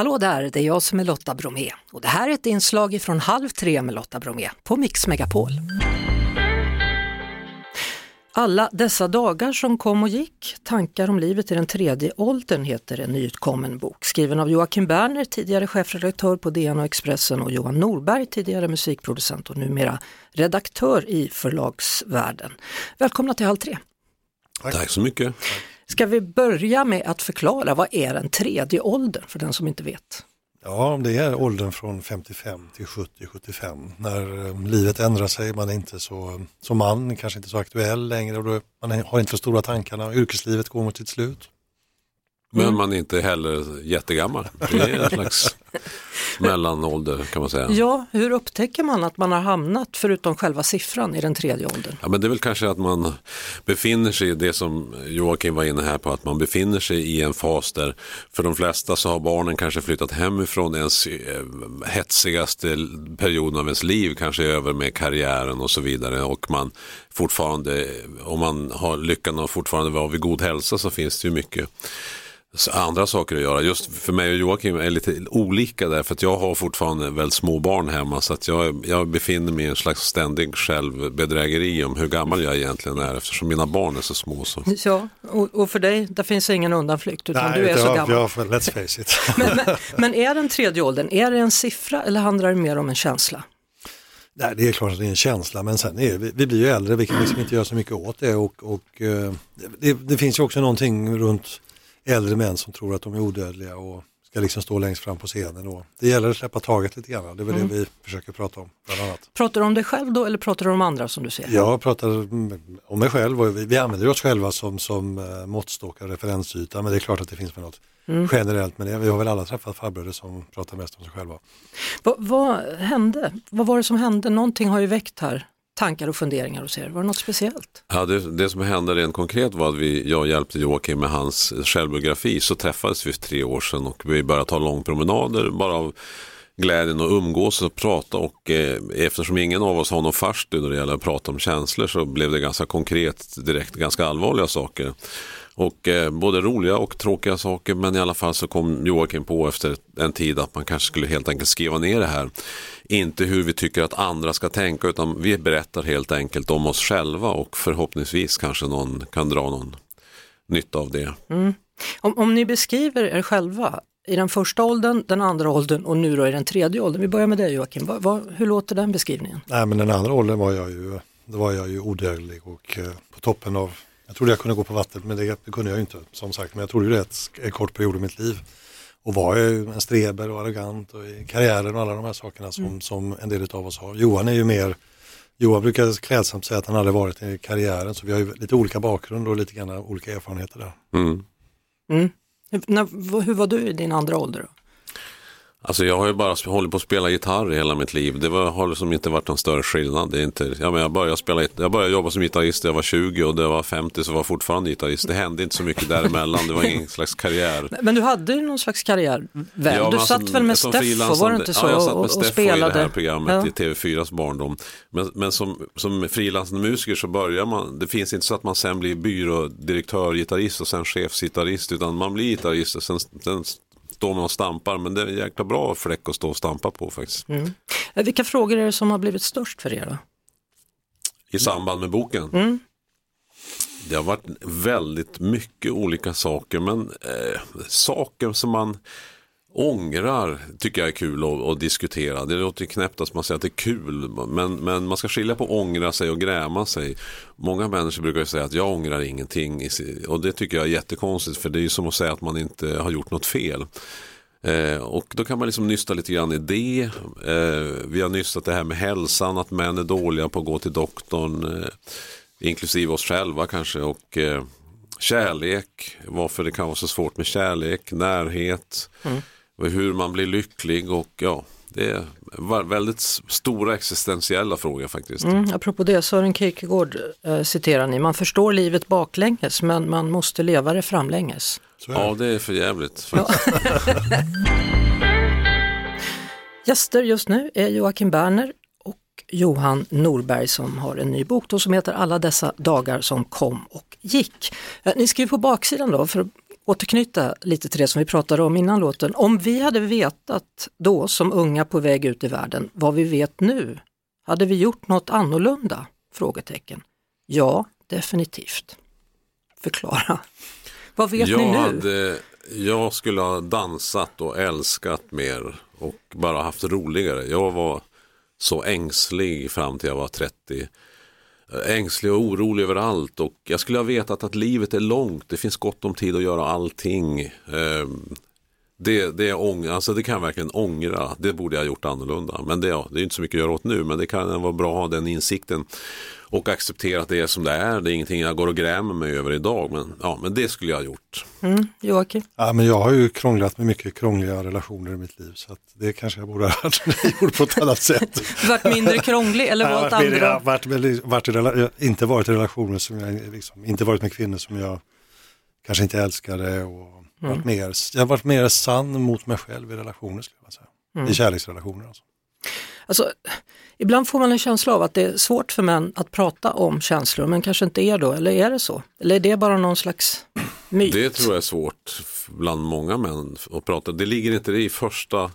Hallå där, det är jag som är Lotta Bromé och det här är ett inslag från Halv tre med Lotta Bromé på Mix Megapol. Alla dessa dagar som kom och gick, tankar om livet i den tredje åldern heter en nyutkommen bok skriven av Joakim Berner, tidigare chefredaktör på DN och Expressen och Johan Norberg, tidigare musikproducent och numera redaktör i förlagsvärlden. Välkomna till Halv tre. Tack. Tack så mycket. Ska vi börja med att förklara vad är den tredje åldern för den som inte vet? Ja, det är åldern från 55 till 70-75 när eh, livet ändrar sig, man är inte så, som man, kanske inte så aktuell längre och då, man har inte så stora tankarna, yrkeslivet går mot sitt slut. Men mm. man är inte heller jättegammal. Det är en slags mellanålder kan man säga. Ja, hur upptäcker man att man har hamnat, förutom själva siffran, i den tredje åldern? Ja, men det är väl kanske att man befinner sig i det som Joakim var inne här på, att man befinner sig i en fas där för de flesta så har barnen kanske flyttat hemifrån ens eh, hetsigaste period av ens liv, kanske över med karriären och så vidare och man fortfarande, om man har lyckan att fortfarande vara vid god hälsa så finns det ju mycket andra saker att göra. Just för mig och Joakim är lite olika där för att jag har fortfarande väldigt små barn hemma så att jag, jag befinner mig i en slags ständig självbedrägeri om hur gammal jag egentligen är eftersom mina barn är så små. Så. Ja, och, och för dig, där finns ingen undanflykt utan Nej, du är så gammal. Ja, let's face it. men, men, men är den tredje åldern, är det en siffra eller handlar det mer om en känsla? Nej, det är klart att det är en känsla men sen är vi, vi blir ju äldre, vi kan liksom inte göra så mycket åt det och, och uh, det, det, finns ju också någonting runt äldre män som tror att de är odödliga och ska liksom stå längst fram på scenen. Och det gäller att släppa taget lite grann, det är väl mm. det vi försöker prata om. Bland annat. Pratar du om dig själv då eller pratar du om andra som du ser? Jag pratar om mig själv och vi, vi använder oss själva som, som uh, måttstock och referensyta men det är klart att det finns något mm. generellt det. Vi har väl alla träffat farbröder som pratar mest om sig själva. Va, vad hände? Vad var det som hände? Någonting har ju väckt här tankar och funderingar hos er? Var det något speciellt? Ja, det, det som hände rent konkret var att vi, jag hjälpte Joakim med hans självbiografi. Så träffades vi för tre år sedan och vi började ta långpromenader bara av glädjen att umgås och prata och eh, eftersom ingen av oss har någon farstu när det gäller att prata om känslor så blev det ganska konkret direkt ganska allvarliga saker. Och eh, både roliga och tråkiga saker men i alla fall så kom Joakim på efter en tid att man kanske skulle helt enkelt skriva ner det här. Inte hur vi tycker att andra ska tänka utan vi berättar helt enkelt om oss själva och förhoppningsvis kanske någon kan dra någon nytta av det. Mm. Om, om ni beskriver er själva i den första åldern, den andra åldern och nu då i den tredje åldern. Vi börjar med dig Joakim, vad, vad, hur låter den beskrivningen? Nej men den andra åldern var jag ju, då var jag ju odödlig och eh, på toppen av jag trodde jag kunde gå på vattnet men det, det kunde jag inte som sagt. Men jag trodde det en kort period i mitt liv. Och var ju en streber och arrogant och i karriären och alla de här sakerna som, mm. som en del av oss har. Johan är ju mer, Johan brukar klädsamt säga att han aldrig varit i karriären så vi har ju lite olika bakgrund och lite grann olika erfarenheter där. Mm. Mm. Hur, hur var du i din andra ålder? Då? Alltså jag har ju bara hållit på att spela gitarr hela mitt liv. Det var, har liksom inte varit någon större skillnad. Det är inte, ja, men jag, började spela, jag började jobba som gitarrist när jag var 20 och det var 50 så var jag fortfarande gitarrist. Det hände inte så mycket däremellan. Det var ingen slags karriär. Men du hade ju någon slags karriär väl? Ja, du alltså, satt väl med Steffo, var det inte så? Ja, jag satt med och, och spelade. i det här programmet ja. i TV4s barndom. Men, men som, som frilansande musiker så börjar man, det finns inte så att man sen blir byrådirektör, gitarrist och sen chefsgitarrist utan man blir gitarrist och sen, sen står man och stampar men det är en jäkla bra fläck att stå och stampa på faktiskt. Mm. Eh, vilka frågor är det som har blivit störst för er då? I samband med boken? Mm. Det har varit väldigt mycket olika saker men eh, saker som man Ångrar tycker jag är kul att, att, diskutera. Det låter knäppt att man säger att det är kul. Men, men man ska skilja på ångra sig och gräma sig. Många människor brukar säga att jag ångrar ingenting. Och det tycker jag är jättekonstigt. För det är ju som att säga att man inte har gjort något fel. Eh, och då kan man liksom nysta lite grann i det. Eh, vi har nystat det här med hälsan. Att män är dåliga på att gå till doktorn. Eh, inklusive oss själva kanske. Och eh, kärlek. Varför det kan vara så svårt med kärlek. Närhet. Mm hur man blir lycklig och ja, det är väldigt stora existentiella frågor faktiskt. Mm, apropå det, Sören Kierkegaard eh, citerar ni, man förstår livet baklänges men man måste leva det framlänges. Ja, det är för jävligt. Ja. Gäster just nu är Joakim Berner och Johan Norberg som har en ny bok då, som heter Alla dessa dagar som kom och gick. Eh, ni skriver på baksidan då, för återknyta lite till det som vi pratade om innan låten. Om vi hade vetat då som unga på väg ut i världen vad vi vet nu, hade vi gjort något annorlunda? Frågetecken. Ja, definitivt. Förklara. Vad vet jag ni nu? Hade, jag skulle ha dansat och älskat mer och bara haft roligare. Jag var så ängslig fram till jag var 30 ängslig och orolig över allt och jag skulle ha vetat att livet är långt. Det finns gott om tid att göra allting. Ehm, det, det, är ång alltså det kan jag verkligen ångra. Det borde jag ha gjort annorlunda. Men det, ja, det är inte så mycket att göra åt nu. Men det kan vara bra att ha den insikten. Och acceptera att det är som det är. Det är ingenting jag går och grämer mig över idag. Men, ja, men det skulle jag ha gjort. Mm, Joakim? Ja, men jag har ju krånglat med mycket krångliga relationer i mitt liv. Så att det kanske jag borde ha gjort på ett annat sätt. Varit mindre krånglig eller valt andra? Jag har varit, varit, varit, inte varit i relationer som jag, liksom, inte varit med kvinnor som jag kanske inte älskade. Och mm. varit mer, jag har varit mer sann mot mig själv i relationer skulle jag säga. Mm. I kärleksrelationer alltså. Alltså, ibland får man en känsla av att det är svårt för män att prata om känslor, men kanske inte är då, eller är det så? Eller är det bara någon slags myt? Det tror jag är svårt bland många män att prata. Det ligger inte i första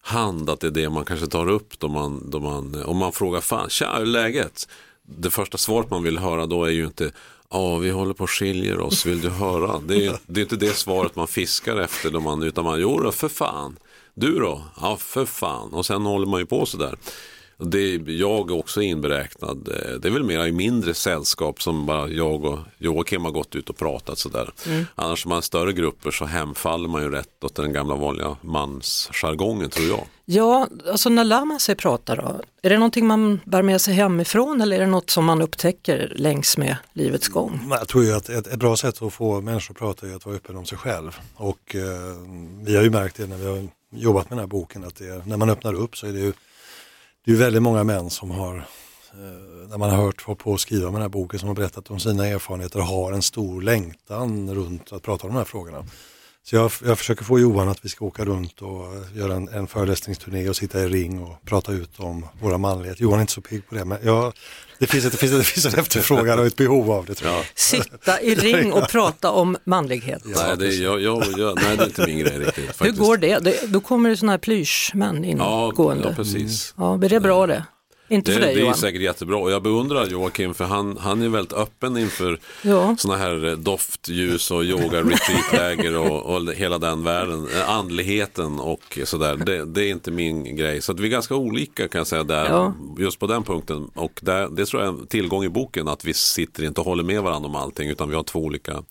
hand att det är det man kanske tar upp då man, då man om man frågar fan, tja, hur är läget? Det första svaret man vill höra då är ju inte Ja, vi håller på och skiljer oss, vill du höra? Det är, det är inte det svaret man fiskar efter, då man, utan man, jo då, för fan. Du då? Ja, för fan. Och sen håller man ju på sådär. Det är jag också inberäknad. Det är väl mera i mindre sällskap som bara jag och Joakim har gått ut och pratat sådär. Mm. Annars om man har större grupper så hemfaller man ju rätt åt den gamla vanliga mansjargongen tror jag. Ja, alltså när lär man sig prata då? Är det någonting man bär med sig hemifrån eller är det något som man upptäcker längs med livets gång? Mm, jag tror ju att ett, ett bra sätt att få människor att prata är att vara öppen om sig själv. Och eh, vi har ju märkt det när vi har jobbat med den här boken att det, när man öppnar upp så är det ju det är väldigt många män som har, eh, när man har hört på att skriva med den här boken, som har berättat om sina erfarenheter, har en stor längtan runt att prata om de här frågorna. Så jag, jag försöker få Johan att vi ska åka runt och göra en, en föreläsningsturné och sitta i ring och prata ut om våra manlighet. Johan är inte så pigg på det men jag, det, finns ett, det, finns, det finns en efterfrågan och ett behov av det. Tror jag. Sitta i ring och prata om manlighet. Ja, nej, det är, jag, jag, jag, nej, det är inte min grej riktigt. Faktiskt. Hur går det? det då kommer det sådana här plyschmän ingående. Ja, ja, precis. Ja, blir det bra det? Inte det, för dig Det Johan. är säkert jättebra och jag beundrar Joakim för han, han är väldigt öppen inför ja. sådana här eh, doftljus och yoga retreatläger och, och hela den världen. Eh, andligheten och sådär. Det, det är inte min grej. Så att vi är ganska olika kan jag säga där, ja. just på den punkten. Och där, det tror jag är en tillgång i boken att vi sitter inte och håller med varandra om allting utan vi har två olika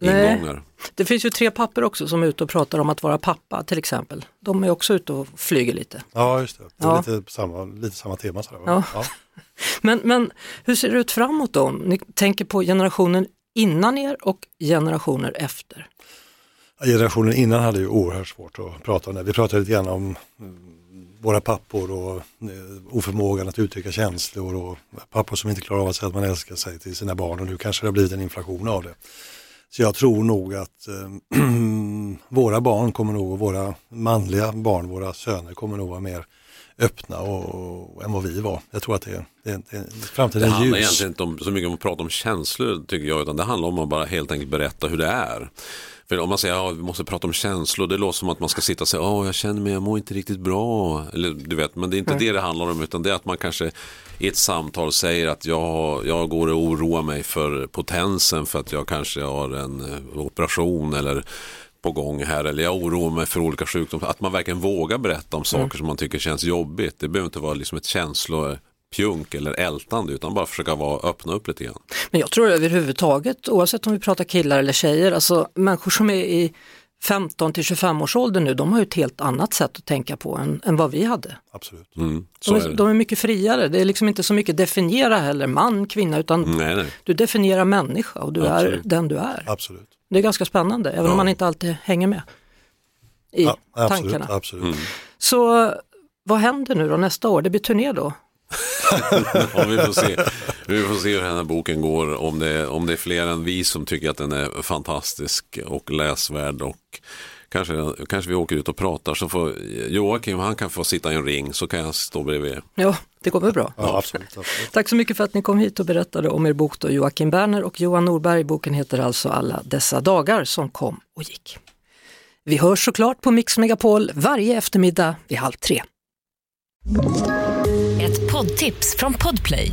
ingångar. Nej. Det finns ju tre papper också som är ute och pratar om att vara pappa till exempel. De är också ute och flyger lite. Ja, just det. det är ja. lite, samma, lite samma tema. Sådär, ja. ja. men, men hur ser det ut framåt då? Ni tänker på generationen innan er och generationer efter. Generationen innan hade ju oerhört svårt att prata om det. Vi pratade lite grann om mm, våra pappor och eh, oförmågan att uttrycka känslor och pappor som inte klarar av att säga att man älskar sig till sina barn och nu kanske det har blivit en inflation av det. Så jag tror nog att äh, våra barn kommer nog, våra manliga barn, våra söner kommer nog vara mer öppna och, och, än vad vi var. Jag tror att det, det, det framtiden är ljus. Det handlar egentligen inte om, så mycket om att prata om känslor tycker jag, utan det handlar om att bara helt enkelt berätta hur det är. För om man säger att ja, vi måste prata om känslor, det låter som att man ska sitta och säga att jag känner mig, jag mår inte riktigt bra. Eller, du vet, men det är inte mm. det det handlar om, utan det är att man kanske i ett samtal säger att jag, jag går och oroar mig för potensen för att jag kanske har en eh, operation eller på gång här eller jag oroar mig för olika sjukdomar. Att man verkligen vågar berätta om saker mm. som man tycker känns jobbigt. Det behöver inte vara liksom ett känslo pjunk eller ältande utan bara försöka vara, öppna upp lite grann. Men jag tror överhuvudtaget, oavsett om vi pratar killar eller tjejer, alltså människor som är i 15 till 25 års ålder nu, de har ju ett helt annat sätt att tänka på än, än vad vi hade. Absolut. Mm, de, är, är de, är, mycket friare, det är liksom inte så mycket definiera heller man, kvinna, utan nej, nej. du definierar människa och du Absolut. är den du är. Absolut. Det är ganska spännande, även ja. om man inte alltid hänger med i ja, absolut, tankarna. Absolut. Mm. Så vad händer nu då nästa år? Det blir turné då? ja, vi, får se. vi får se hur den här boken går. Om det, om det är fler än vi som tycker att den är fantastisk och läsvärd. Och kanske, kanske vi åker ut och pratar så får Joakim han kan få sitta i en ring så kan jag stå bredvid. Ja, Det går väl bra? Ja, absolut, absolut. Tack så mycket för att ni kom hit och berättade om er bok då, Joakim Berner och Johan Norberg. Boken heter alltså Alla dessa dagar som kom och gick. Vi hörs såklart på Mix Megapol varje eftermiddag vid halv tre. Ett poddtips från Podplay.